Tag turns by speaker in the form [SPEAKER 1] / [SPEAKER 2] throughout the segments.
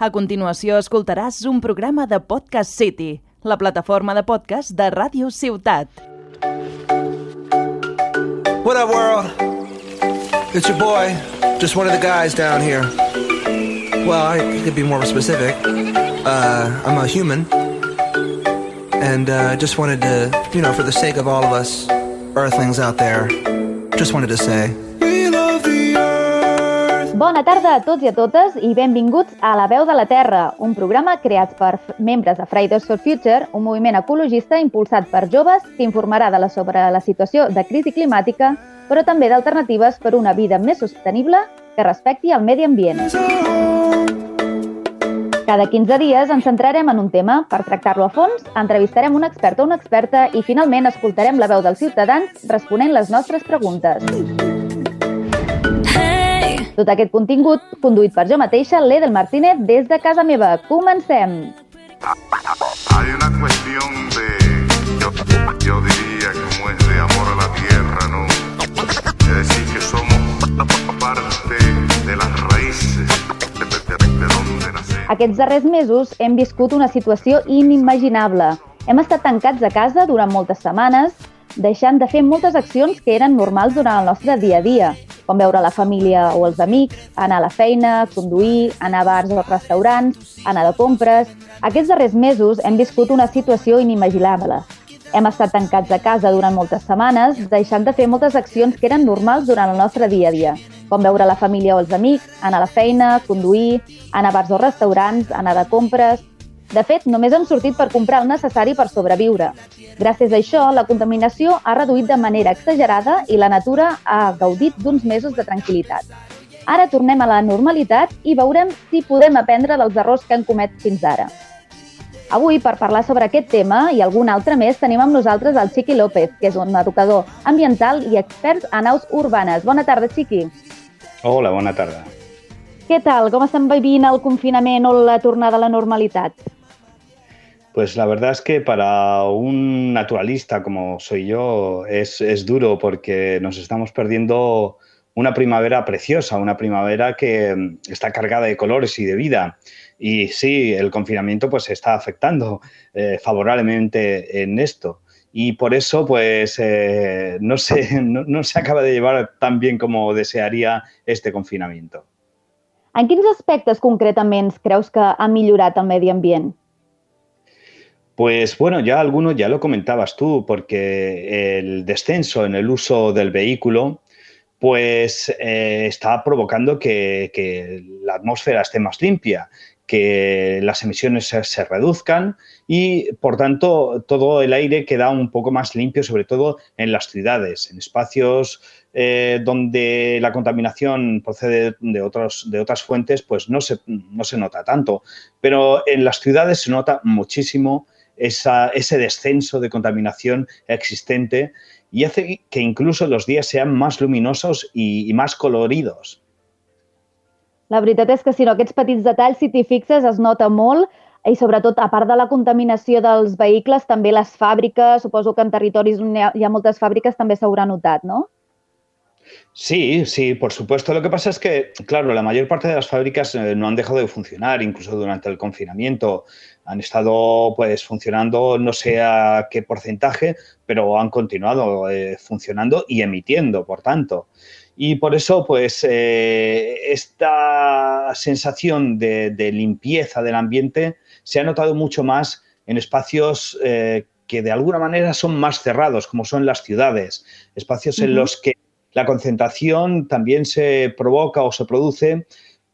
[SPEAKER 1] A continuació escoltaràs un programa de Podcast City, la plataforma de podcast de Ràdio Ciutat.
[SPEAKER 2] What up, world? It's your boy, just one of the guys down here. Well, I could be more specific. Uh, I'm a human. And uh, just wanted to, you know, for the sake of all of us earthlings out there, just wanted to say,
[SPEAKER 3] Bona tarda a tots i a totes i benvinguts a La Veu de la Terra, un programa creat per membres de Fridays for Future, un moviment ecologista impulsat per joves que informarà de la sobre la situació de crisi climàtica, però també d'alternatives per una vida més sostenible que respecti el medi ambient. Cada 15 dies ens centrarem en un tema. Per tractar-lo a fons, entrevistarem un expert o una experta i finalment escoltarem la veu dels ciutadans responent les nostres preguntes. Tot aquest contingut conduït per jo mateixa, l'Edel Martínez, des de casa meva. Comencem!
[SPEAKER 4] Hay una cuestión de, yo, yo diría como es de amor a la tierra, ¿no? Es decir, que somos parte de las raíces de, de- de- de donde nacemos.
[SPEAKER 3] Aquests darrers mesos hem viscut una situació inimaginable. Hem estat tancats a casa durant moltes setmanes, deixant de fer moltes accions que eren normals durant el nostre dia a dia, com veure la família o els amics, anar a la feina, conduir, anar a bars o restaurants, anar de compres... Aquests darrers mesos hem viscut una situació inimaginable. Hem estat tancats a casa durant moltes setmanes, deixant de fer moltes accions que eren normals durant el nostre dia a dia, com veure la família o els amics, anar a la feina, conduir, anar a bars o restaurants, anar de compres... De fet, només hem sortit per comprar el necessari per sobreviure. Gràcies a això, la contaminació ha reduït de manera exagerada i la natura ha gaudit d'uns mesos de tranquil·litat. Ara tornem a la normalitat i veurem si podem aprendre dels errors que han comet fins ara. Avui, per parlar sobre aquest tema i algun altre més, tenim amb nosaltres el Chiqui López, que és un educador ambiental i expert en aus urbanes. Bona tarda, Chiqui.
[SPEAKER 5] Hola, bona tarda.
[SPEAKER 3] Què tal? Com estan vivint el confinament o la tornada a la normalitat?
[SPEAKER 5] Pues la verdad es que para un naturalista como soy yo es, es duro porque nos estamos perdiendo una primavera preciosa, una primavera que mm, está cargada de colores y de vida. Y sí, el confinamiento pues está afectando eh, favorablemente en esto. Y por eso pues eh, no, se, no, no se acaba de llevar tan bien como desearía este confinamiento.
[SPEAKER 3] En quins aspectes concretament creus que ha millorat el medi ambient?
[SPEAKER 5] Pues bueno, ya algunos ya lo comentabas tú, porque el descenso en el uso del vehículo pues eh, está provocando que, la atmósfera esté más limpia, que las emisiones se, reduzcan y, por tanto, todo el aire queda un poco más limpio, sobre todo en las ciudades, en espacios eh, donde la contaminación procede de, otras fuentes, pues no se nota tanto. Pero en las ciudades se nota muchísimo esa, ese descenso de contaminación existente y hace que incluso los días sean más luminosos y, y más coloridos.
[SPEAKER 3] La veritat és que si no, aquests petits detalls, si t'hi fixes, es nota molt i sobretot, a part de la contaminació dels vehicles, també les fàbriques, suposo que en territoris on hi ha, hi ha moltes fàbriques també s'haurà notat, no?
[SPEAKER 5] Sí, sí, por supuesto. Lo que pasa es que, claro, la mayor parte de las fábricas eh, no han dejado de funcionar, incluso durante el confinamiento. Han estado pues funcionando no sé a qué porcentaje, pero han continuado eh, funcionando y emitiendo, por tanto. Y por eso, pues, eh, esta sensación de, de, limpieza del ambiente se ha notado mucho más en espacios eh, que de alguna manera son más cerrados, como son las ciudades, espacios uh -huh. en los que la concentración también se provoca o se produce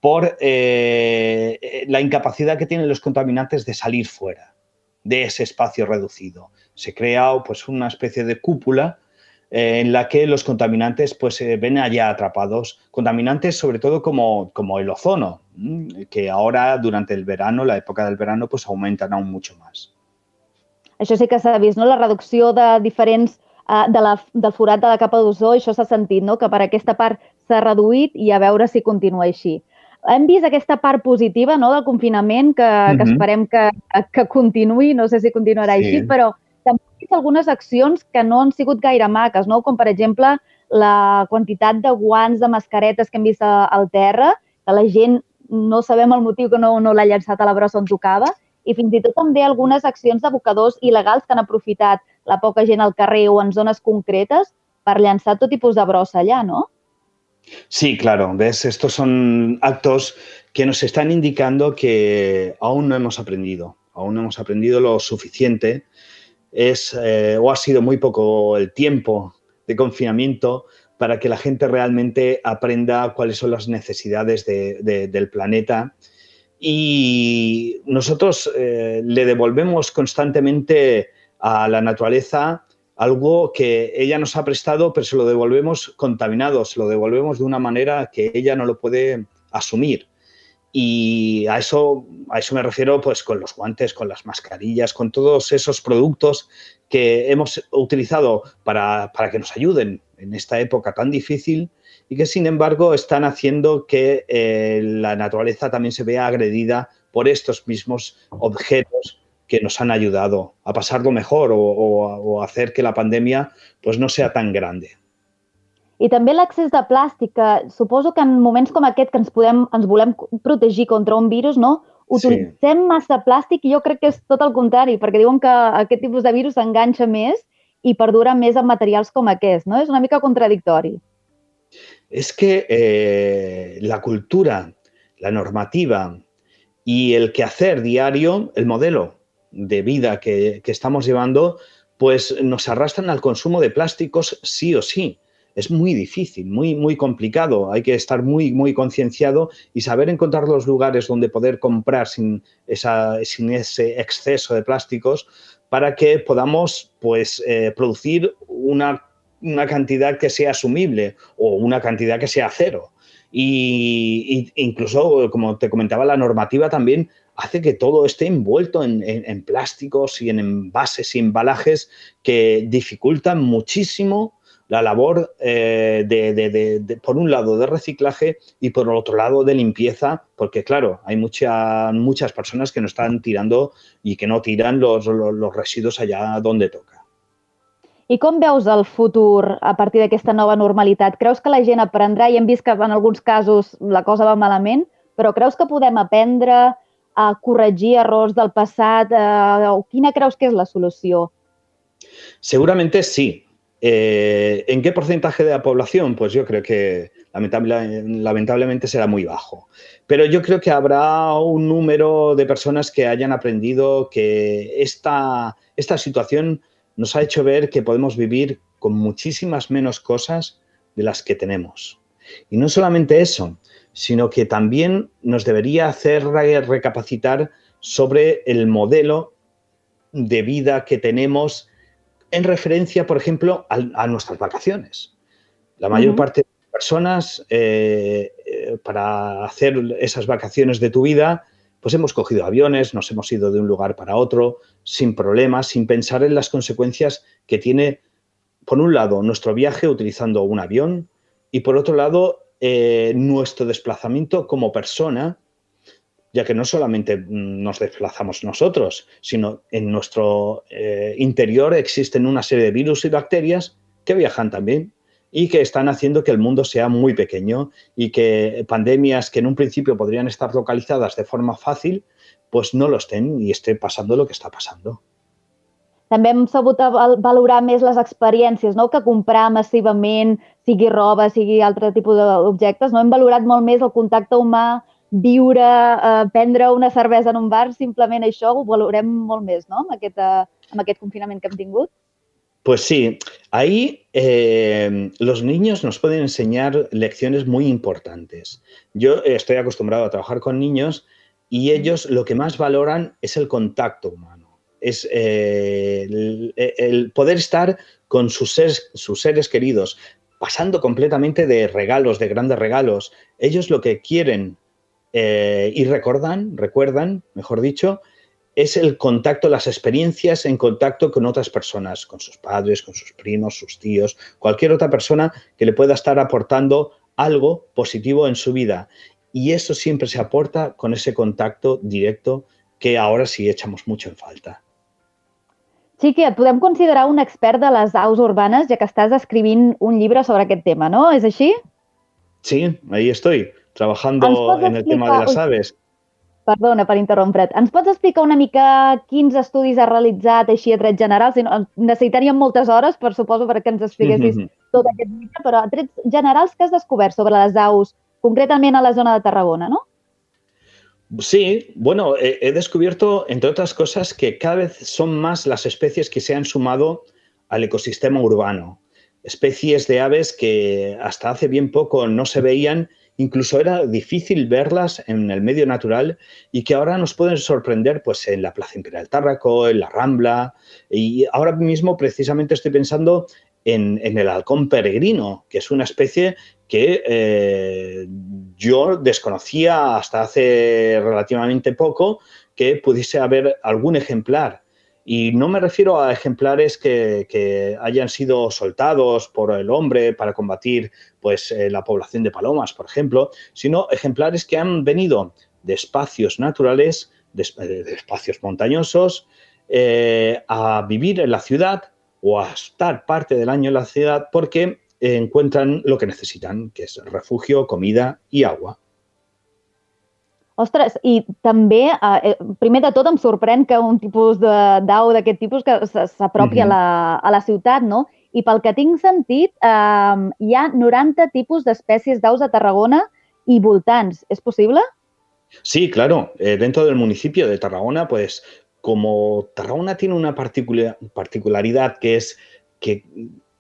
[SPEAKER 5] por eh, la incapacidad que tienen los contaminantes de salir fuera de ese espacio reducido. Se crea pues, una especie de cúpula eh, en la que los contaminantes pues, se ven allá atrapados. Contaminantes sobre todo como, como el ozono, que ahora durante el verano, la época del verano, pues aumentan aún mucho más.
[SPEAKER 3] Això sí que s'ha vist, no? La reducció de diferents uh, de la, del forat de la capa d'ozó, això s'ha sentit, no? que per aquesta part s'ha reduït i a veure si continua així. Hem vist aquesta part positiva no, del confinament que, uh -huh. que esperem que, que continuï, no sé si continuarà sí. així, però també hem vist algunes accions que no han sigut gaire maques, no? com per exemple la quantitat de guants, de mascaretes que hem vist al terra, que la gent no sabem el motiu que no, no l'ha llançat a la brossa on tocava, i fins i tot també algunes accions d'abocadors il·legals que han aprofitat la poca gent al carrer o en zones concretes per llançar tot tipus de brossa allà, ¿no?
[SPEAKER 5] Sí, claro, ves, estos son actos que nos están indicando que aún no hemos aprendido, aún no hemos aprendido lo suficiente, es eh, o ha sido muy poco el tiempo de confinamiento para que la gente realmente aprenda cuáles son las necesidades de, de, del planeta. Y nosotros eh, le devolvemos constantemente a la naturaleza algo que ella nos ha prestado, pero se lo devolvemos contaminado, se lo devolvemos de una manera que ella no lo puede asumir. Y a eso, a eso me refiero pues con los guantes, con las mascarillas, con todos esos productos que hemos utilizado para, para que nos ayuden en esta época tan difícil y que sin embargo están haciendo que eh, la naturaleza también se vea agredida por estos mismos objetos que nos han ayudado a pasarlo mejor o, o, o hacer que la pandemia pues, no sea tan grande.
[SPEAKER 3] I també l'accés de plàstic, que suposo que en moments com aquest que ens, podem, ens volem protegir contra un virus, no? utilitzem sí. massa plàstic i jo crec que és tot el contrari, perquè diuen que aquest tipus de virus s'enganxa més i perdura més en materials com aquest, no? És una mica contradictori.
[SPEAKER 5] Es que eh, la cultura, la normativa y el quehacer diario, el modelo de vida que, que estamos llevando, pues nos arrastran al consumo de plásticos sí o sí es muy difícil, muy, muy complicado. Hay que estar muy, muy concienciado y saber encontrar los lugares donde poder comprar sin, esa, sin ese exceso de plásticos para que podamos pues, eh, producir una, una, cantidad que sea asumible o una cantidad que sea cero. Y, incluso, como te comentaba, la normativa también hace que todo esté envuelto en, en, plásticos y en envases y embalajes que dificultan muchísimo la labor eh, de, por un lado, de reciclaje y por otro lado, de limpieza, porque claro, hay mucha, muchas personas que no están tirando y que no tiran los, los, los residuos allá donde toca.
[SPEAKER 3] I com veus el futur a partir d'aquesta nova normalitat? Creus que la gent aprendrà, i hem vist que en alguns casos la cosa va malament, però creus que podem aprendre a corregir errors del passat? Eh, o quina creus que és la solució?
[SPEAKER 5] Seguramente sí, Eh, ¿En qué porcentaje de la población? Pues yo creo que lamentable, lamentablemente será muy bajo. Pero yo creo que habrá un número de personas que hayan aprendido que esta, esta situación nos ha hecho ver que podemos vivir con muchísimas menos cosas de las que tenemos. Y no solamente eso, sino que también nos debería hacer recapacitar sobre el modelo de vida que tenemos en referencia, por ejemplo, a, a nuestras vacaciones. La mayor uh -huh. parte de las personas, eh, eh, para hacer esas vacaciones de tu vida, pues hemos cogido aviones, nos hemos ido de un lugar para otro, sin problemas, sin pensar en las consecuencias que tiene, por un lado, nuestro viaje utilizando un avión y, por otro lado, eh, nuestro desplazamiento como persona ya que no solamente nos desplazamos nosotros, sino en nuestro eh, interior existen una serie de virus y bacterias que viajan también y que están haciendo que el mundo sea muy pequeño y que pandemias que en un principio podrían estar localizadas de forma fàcil, pues no lo estén i esté passant lo que està passant.
[SPEAKER 3] També hem sabut valorar més les experiències, no? que comprar massivament, sigui roba, sigui altre tipus d'objectes, no? hem valorat molt més el contacte humà, viure, eh, prendre una cervesa en un bar, simplement això ho valorem molt més, ¿no? Amb aquest, eh, amb aquest confinament que hem tingut.
[SPEAKER 5] Pues sí, ahí eh, los niños nos pueden enseñar lecciones muy importantes. Yo estoy acostumbrado a trabajar con niños y ellos lo que más valoran es el contacto humano, es eh, el, el, poder estar con sus seres, sus seres queridos, pasando completamente de regalos, de grandes regalos. Ellos lo que quieren eh, y recuerdan, recuerdan, mejor dicho, es el contacto, las experiencias en contacto con otras personas, con sus padres, con sus primos, sus tíos, cualquier otra persona que le pueda estar aportando algo positivo en su vida. Y eso siempre se aporta con ese contacto directo que ahora sí echamos mucho en falta.
[SPEAKER 3] Xiqui, et podem considerar un expert de les aus urbanes, ja que estàs escrivint un llibre sobre aquest tema, no? És així?
[SPEAKER 5] Sí, ahí estoy. trabajando en el tema de las aves.
[SPEAKER 3] Perdona per interrompre't. Ens pots explicar una mica quins estudis has realitzat així a trets generals? Necessitaríem moltes hores, per suposo, perquè ens expliquessis mm -hmm. tot aquest mite, però a trets generals, què has descobert sobre les aus, concretament a la zona de Tarragona, no?
[SPEAKER 5] Sí, bueno, he, he descubierto, entre otras cosas, que cada vez son más las especies que se han sumado al ecosistema urbano. Especies de aves que hasta hace bien poco no se veían incluso era difícil verlas en el medio natural y que ahora nos pueden sorprender pues, en la Plaza Imperial Tárraco, en la Rambla. Y ahora mismo precisamente estoy pensando en, el halcón peregrino, que es una especie que eh, yo desconocía hasta hace relativamente poco que pudiese haber algún ejemplar y no me refiero a ejemplares que, hayan sido soltados por el hombre para combatir pues, eh, la población de palomas, por ejemplo, sino ejemplares que han venido de espacios naturales, de, espacios montañosos, eh, a vivir en la ciudad o a estar parte del año en la ciudad porque encuentran lo que necesitan, que es refugio, comida y agua.
[SPEAKER 3] Ostres, i també, eh, eh, primer de tot, em sorprèn que un tipus d'au d'aquest tipus que s'apropi mm -hmm. a, la, a la ciutat, no? I pel que tinc sentit, eh, hi ha 90 tipus d'espècies d'aus a Tarragona i voltants. ¿Es posible?
[SPEAKER 5] Sí, claro. Eh, dentro del municipio de Tarragona, pues como Tarragona tiene una particular, particularidad que es que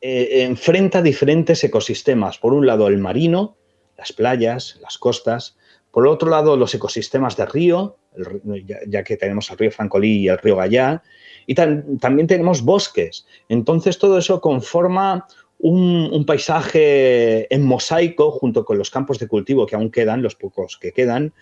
[SPEAKER 5] eh, enfrenta diferentes ecosistemas. Por un lado, el marino, las playas, las costas, por otro lado, los ecosistemas de río, ya, que tenemos el río Francolí y el río Gallá, y también tenemos bosques. Entonces, todo eso conforma un, paisaje en mosaico junto con los campos de cultivo que aún quedan, los pocos que quedan,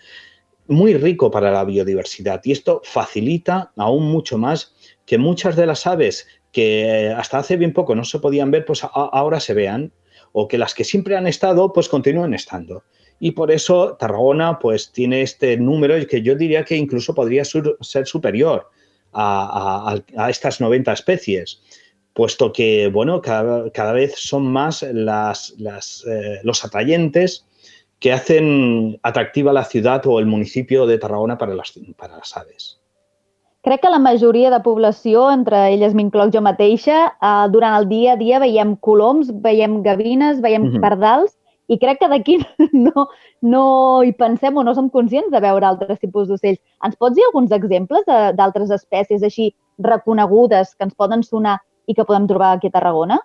[SPEAKER 5] muy rico para la biodiversidad. Y esto facilita aún mucho más que muchas de las aves que hasta hace bien poco no se podían ver, pues ahora se vean, o que las que siempre han estado, pues continúen estando y por eso Tarragona pues tiene este número que yo diría que incluso podría ser superior a, estas 90 especies, puesto que bueno, cada, vez son más las, eh, los atrayentes que hacen atractiva la ciudad o el municipio de Tarragona para las, para las aves.
[SPEAKER 3] Crec que la majoria de població, entre elles m'incloc jo mateixa, eh, durant el dia a dia veiem coloms, veiem gavines, veiem -huh. pardals, i crec que d'aquí no, no hi pensem o no som conscients de veure altres tipus d'ocells. Ens pots dir alguns exemples d'altres espècies així reconegudes que ens poden sonar i que podem trobar aquí a Tarragona?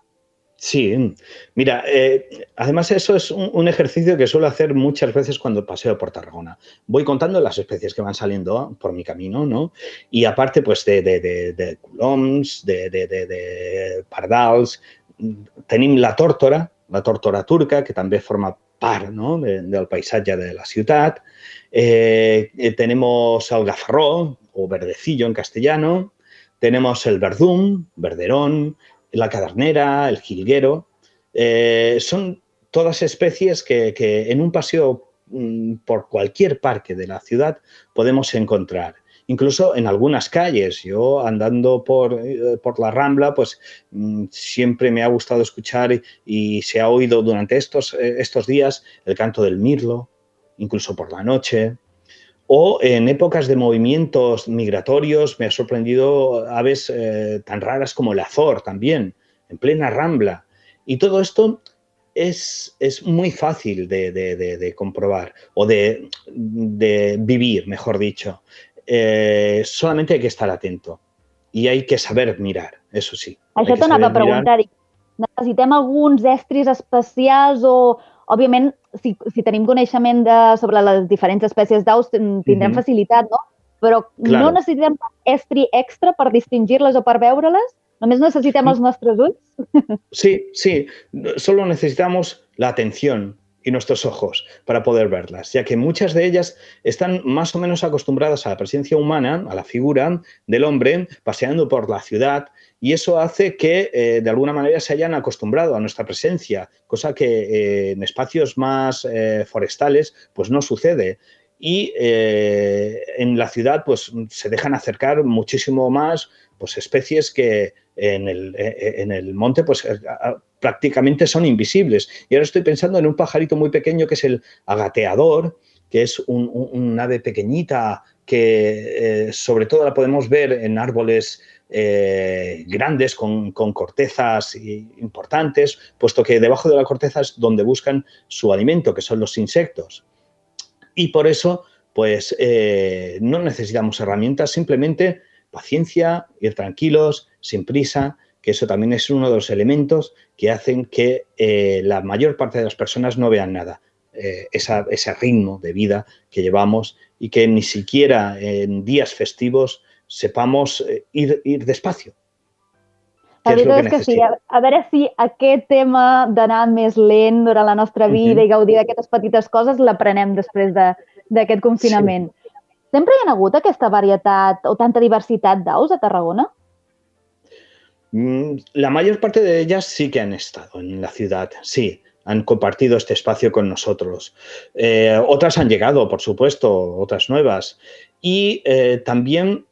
[SPEAKER 5] Sí, mira, eh, además eso es un, un, ejercicio que suelo hacer muchas veces cuando paseo por Tarragona. Voy contando las especies que van saliendo por mi camino, ¿no? Y aparte, pues, de, de, de, de culoms, de, de, de, de pardals, tenim la tórtora, la tórtora turca, que també forma part no? de, del paisatge de la ciutat. Eh, eh, tenemos el gafarró, o verdecillo en castellano. Tenemos el verdum, verderón, la cadernera, el jilguero. Eh, son todas especies que, que en un paseo mm, por cualquier parque de la ciudad podemos encontrar incluso en algunas calles. Yo andando por, eh, por la Rambla, pues mm, siempre me ha gustado escuchar y, se ha oído durante estos, eh, estos días el canto del mirlo, incluso por la noche. O en épocas de movimientos migratorios me ha sorprendido aves eh, tan raras como el azor también, en plena rambla. Y todo esto es, es muy fácil de, de, de, comprobar o de, vivir, mejor dicho. Eh, solamente hay que estar atento i hay que saber mirar, eso sí.
[SPEAKER 3] Això t'anava a preguntar. Mirar. Necessitem alguns estris especials o, òbviament, si, si tenim coneixement de, sobre les diferents espècies d'aus, tindrem mm -hmm. facilitat, no? Però claro. no necessitem estri extra per distingir-les o per veure-les? Només necessitem els nostres ulls?
[SPEAKER 5] Sí, sí. Solo necesitamos la atención, y nuestros ojos para poder verlas, ya que muchas de ellas están más o menos acostumbradas a la presencia humana, a la figura del hombre paseando por la ciudad, y eso hace que eh, de alguna manera se hayan acostumbrado a nuestra presencia, cosa que eh, en espacios más eh, forestales pues no sucede. Y en la ciudad pues se dejan acercar muchísimo más pues especies que en el, en el monte pues prácticamente son invisibles. Y ahora estoy pensando en un pajarito muy pequeño que es el agateador, que es un, ave pequeñita que eh, sobre todo la podemos ver en árboles eh, grandes con, cortezas importantes, puesto que debajo de la corteza es donde buscan su alimento, que son los insectos. Y por eso, pues eh, no necesitamos herramientas, simplemente paciencia, ir tranquilos, sin prisa, que eso también es uno de los elementos que hacen que la mayor parte de las personas no vean nada. ese ritmo de vida que llevamos y que ni siquiera en días festivos sepamos eh, ir, ir despacio.
[SPEAKER 3] La veritat és que, sí, a, a veure si aquest tema d'anar més lent durant la nostra vida uh -huh. i gaudir d'aquestes petites coses l'aprenem després d'aquest de, confinament. Sí. Sempre hi ha hagut aquesta varietat o tanta diversitat d'aus a Tarragona?
[SPEAKER 5] Mm, la mayor parte de ellas sí que han estado en la ciudad, sí. han compartido este espacio con nosotros. Eh, otras han llegado, por supuesto, otras nuevas. Y eh, también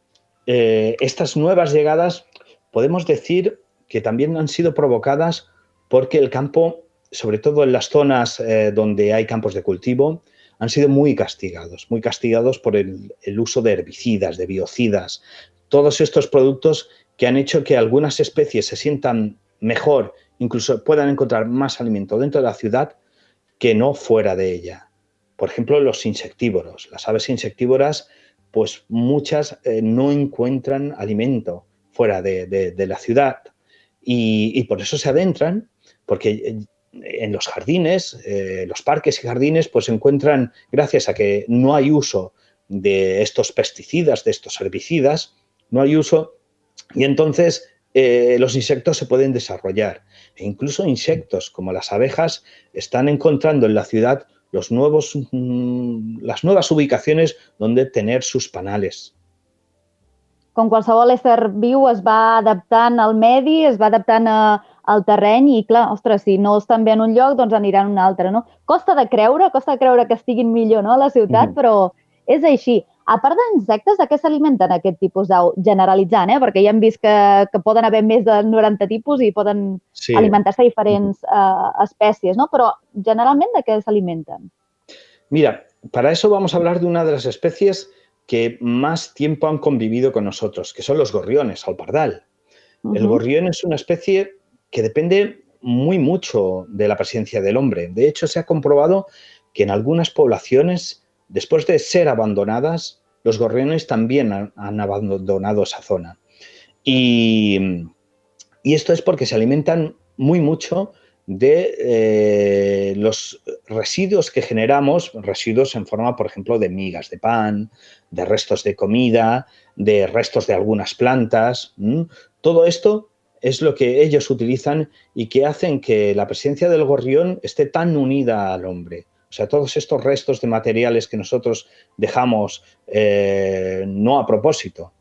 [SPEAKER 5] eh, estas nuevas llegadas, podemos decir que también han sido provocadas porque el campo, sobre todo en las zonas donde hay campos de cultivo, han sido muy castigados, muy castigados por el, el uso de herbicidas, de biocidas, todos estos productos que han hecho que algunas especies se sientan mejor incluso puedan encontrar más alimento dentro de la ciudad que no fuera de ella. Por ejemplo, los insectívoros. Las aves insectívoras, pues muchas eh, no encuentran alimento fuera de, la ciudad y, por eso se adentran, porque eh, en los jardines, eh, los parques y jardines, pues se encuentran, gracias a que no hay uso de estos pesticidas, de estos herbicidas, no hay uso, y entonces los insectos se pueden desarrollar. E incluso insectos como las abejas están encontrando en la ciudad los nuevos, mm, las nuevas ubicaciones donde tener sus panales.
[SPEAKER 3] Com qualsevol ésser viu es va adaptant al medi, es va adaptant a, al terreny i, clar, ostres, si no estan bé en un lloc, doncs aniran a un altre, no? Costa de creure, costa de creure que estiguin millor no, a la ciutat, mm. però és així. A part d'insectes, de què s'alimenten aquest tipus d'au? Generalitzant, eh? perquè ja hem vist que, que poden haver més de 90 tipus i poden sí. alimentar-se diferents uh, espècies, ¿no? Però generalment de què s'alimenten?
[SPEAKER 5] Mira, para eso vamos a hablar de una de las especies que más tiempo han convivido con nosotros, que son los gorriones, al pardal. Uh -huh. El gorrión es una especie que depende muy mucho de la presencia del hombre. De hecho, se ha comprobado que en algunas poblaciones Después de ser abandonadas, los gorriones también han, abandonado esa zona. Y, esto es porque se alimentan muy mucho de eh, los residuos que generamos, residuos en forma, por ejemplo, de migas de pan, de restos de comida, de restos de algunas plantas. Todo esto es lo que ellos utilizan y que hacen que la presencia del gorrión esté tan unida al hombre. O sea, todos estos restos de materiales que nosotros dejamos eh, no a propósito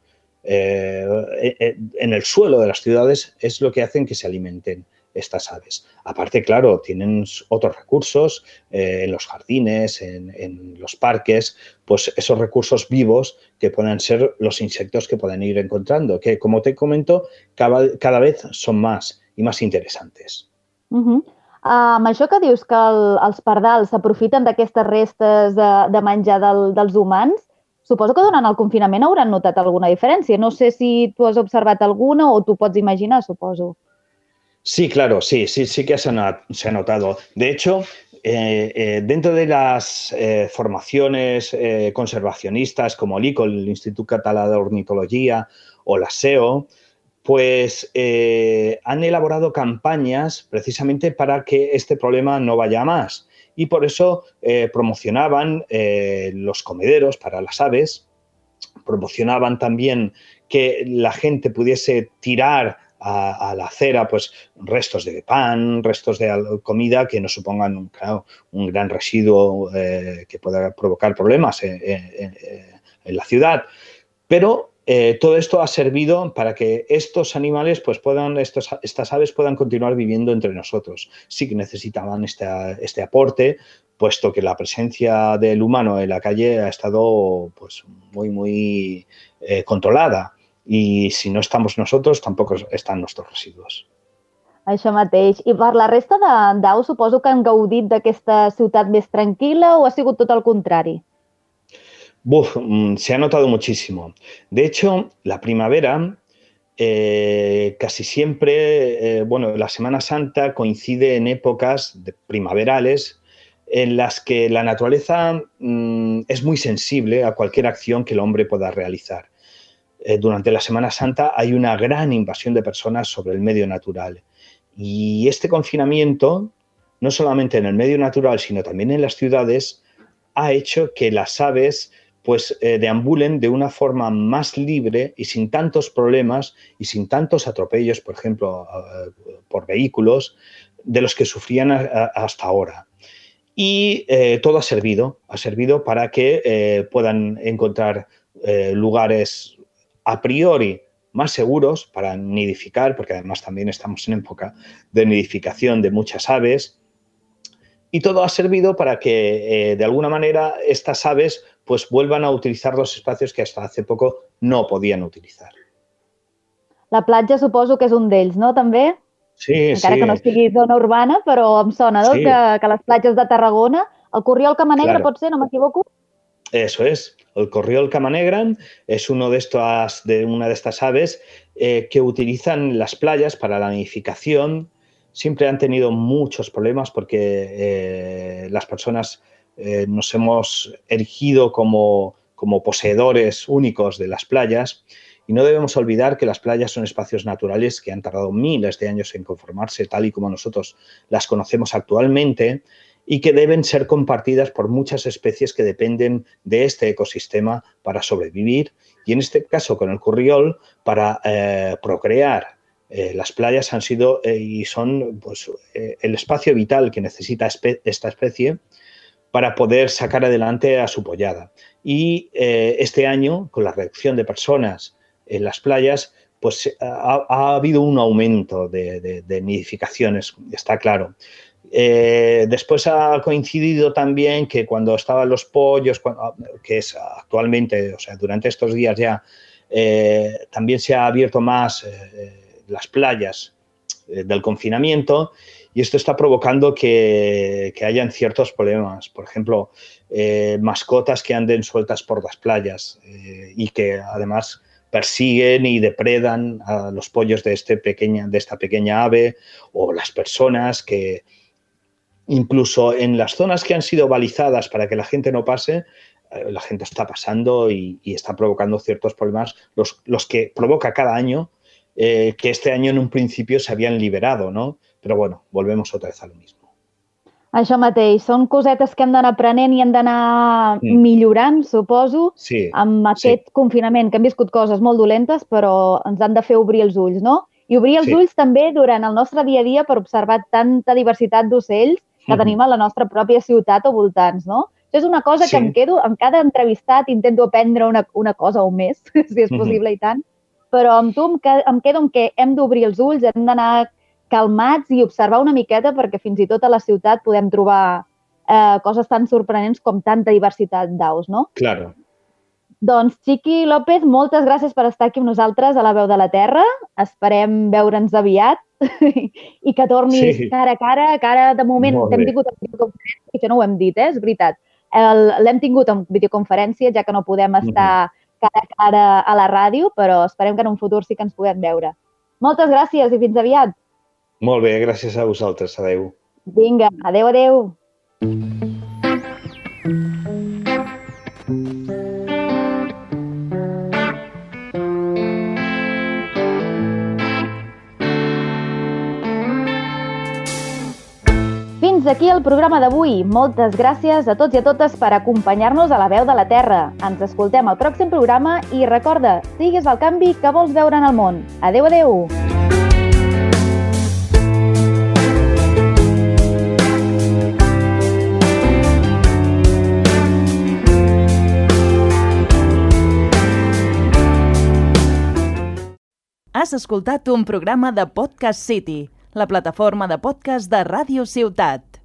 [SPEAKER 5] eh, eh, en el suelo de las ciudades es lo que hacen que se alimenten estas aves. Aparte, claro, tienen otros recursos en los jardines, en, los parques, pues esos recursos vivos que pueden ser los insectos que pueden ir encontrando, que como te comento, cada, vez son más y más interesantes.
[SPEAKER 3] Amb això que dius que el, els pardals s'aprofiten d'aquestes restes de, de menjar del, dels humans, suposo que durant el confinament hauran notat alguna diferència. No sé si tu has observat alguna o tu pots imaginar, suposo.
[SPEAKER 5] Sí, claro, sí, sí, sí que se ha, se ha notado. De hecho, eh, eh, dentro de las eh, formaciones eh, conservacionistas como el ICO, el Instituto Català de Ornitología, o la SEO, pues eh, han elaborado campañas precisamente para que este problema no vaya más. Y por eso eh, promocionaban eh, los comederos para las aves, promocionaban también que la gente pudiese tirar a, la acera pues restos de pan, restos de comida que no supongan un gran residuo que pueda provocar problemas en la ciudad. Pero eh, todo esto ha servido para que estos animales, pues puedan, estos, estas aves puedan continuar viviendo entre nosotros. Sí que necesitaban este, este aporte, puesto que la presencia del humano en la calle ha estado pues, muy, muy eh, controlada. Y si no estamos nosotros, tampoco están nuestros residuos.
[SPEAKER 3] Això mateix. I per la resta de- d'aus, suposo que han gaudit d'aquesta ciutat més tranquil·la o ha sigut tot el contrari?
[SPEAKER 5] Buf, mm, se ha notado muchísimo. De hecho, la primavera eh, casi siempre, eh, bueno, la Semana Santa coincide en épocas de- primaverales en las que la naturaleza mm, es muy sensible a cualquier acción que el hombre pueda realizar. Eh, durante la Semana Santa hay una gran invasión de personas sobre el medio natural. Y este confinamiento, no solamente en el medio natural, sino también en las ciudades, ha hecho que las aves pues eh, deambulen de una forma más libre y sin tantos problemas y sin tantos atropellos, por ejemplo, por vehículos, de los que sufrían hasta ahora. Y eh, todo ha servido, ha servido para que eh, puedan encontrar lugares a priori más seguros para nidificar, porque además también estamos en época de nidificación de muchas aves. Y todo ha servido para que, eh, de alguna manera, estas aves pues vuelvan a utilizar los espacios que hasta hace poco no podían utilizar.
[SPEAKER 3] La platja suposo que és un d'ells, no, també?
[SPEAKER 5] Sí,
[SPEAKER 3] Encara
[SPEAKER 5] sí.
[SPEAKER 3] que no sigui zona urbana, però em sona, no?,
[SPEAKER 5] Sí.
[SPEAKER 3] que, que les platges de Tarragona, el Corriol Camanegre
[SPEAKER 5] Claro.
[SPEAKER 3] pot ser, no m'equivoco?
[SPEAKER 5] Eso es. El corriol camanegra es uno de, estos, de una de estas aves eh, que utilizan las playas para la nidificación. Siempre han tenido muchos problemas porque eh, las personas eh, nos hemos erigido como, como poseedores únicos de las playas y no debemos olvidar que las playas son espacios naturales que han tardado miles de años en conformarse tal y como nosotros las conocemos actualmente y que deben ser compartidas por muchas especies que dependen de este ecosistema para sobrevivir y en este caso con el curriol para eh, procrear. Eh, las playas han sido eh, y son pues, eh, el espacio vital que necesita esta especie para poder sacar adelante a su pollada. Y este año, con la reducción de personas en las playas, pues ha, ha habido un aumento de, nidificaciones, está claro. Después ha coincidido también que cuando estaban los pollos, cuando, que es actualmente, o sea, durante estos días ya, también se ha abierto más las playas eh, del confinamiento y esto está provocando que, que hayan ciertos problemas. Por ejemplo, eh, mascotas que anden sueltas por las playas eh, y que además persiguen y depredan a los pollos de, este pequeña, de esta pequeña ave o las personas que, incluso en las zonas que han sido balizadas para que la gente no pase, la gente está pasando y, y está provocando ciertos problemas, los, los que provoca cada año, eh, que este año en un principio se habían liberado, ¿no? Pero bueno, volvemos otra vez a lo mismo.
[SPEAKER 3] Això mateix, són cosetes que hem d'anar aprenent i hem d'anar
[SPEAKER 5] Mm.
[SPEAKER 3] millorant, suposo,
[SPEAKER 5] Sí,
[SPEAKER 3] amb aquest confinament, que hem viscut coses molt dolentes, però ens han de fer obrir els ulls, no? I obrir els
[SPEAKER 5] Sí.
[SPEAKER 3] ulls també durant el nostre dia a dia per observar tanta diversitat d'ocells que
[SPEAKER 5] Mhm.
[SPEAKER 3] tenim a la nostra pròpia ciutat o voltants, no? Això és una cosa
[SPEAKER 5] Sí.
[SPEAKER 3] que em quedo, amb cada entrevistat intento aprendre una, una cosa o més, si és
[SPEAKER 5] Mhm.
[SPEAKER 3] possible i tant, però amb tu em, que, em quedo amb que hem d'obrir els ulls, hem d'anar calmats i observar una miqueta perquè fins i tot a la ciutat podem trobar eh, coses tan sorprenents com tanta diversitat d'aus, no?
[SPEAKER 5] claro.
[SPEAKER 3] Doncs, Chiqui López, moltes gràcies per estar aquí amb nosaltres a la veu de la Terra. Esperem veure'ns aviat i que tornis
[SPEAKER 5] Sí.
[SPEAKER 3] cara a cara, que ara de moment t'hem tingut en videoconferència, això no ho hem dit, eh? és veritat. L'hem tingut en videoconferència, ja que no podem estar cara a cara a la ràdio, però esperem que en un futur sí que ens puguem veure. Moltes gràcies i fins aviat.
[SPEAKER 5] Molt bé, gràcies a vosaltres. Adeu.
[SPEAKER 3] Vinga, adeu, adeu. Fins aquí el programa d'avui. Moltes gràcies a tots i a totes per acompanyar-nos a la veu de la Terra. Ens escoltem al pròxim programa i recorda, sigues el canvi que vols veure en el món. Adeu, adeu!
[SPEAKER 1] Has escoltat un programa de Podcast City, la plataforma de podcast de Ràdio Ciutat.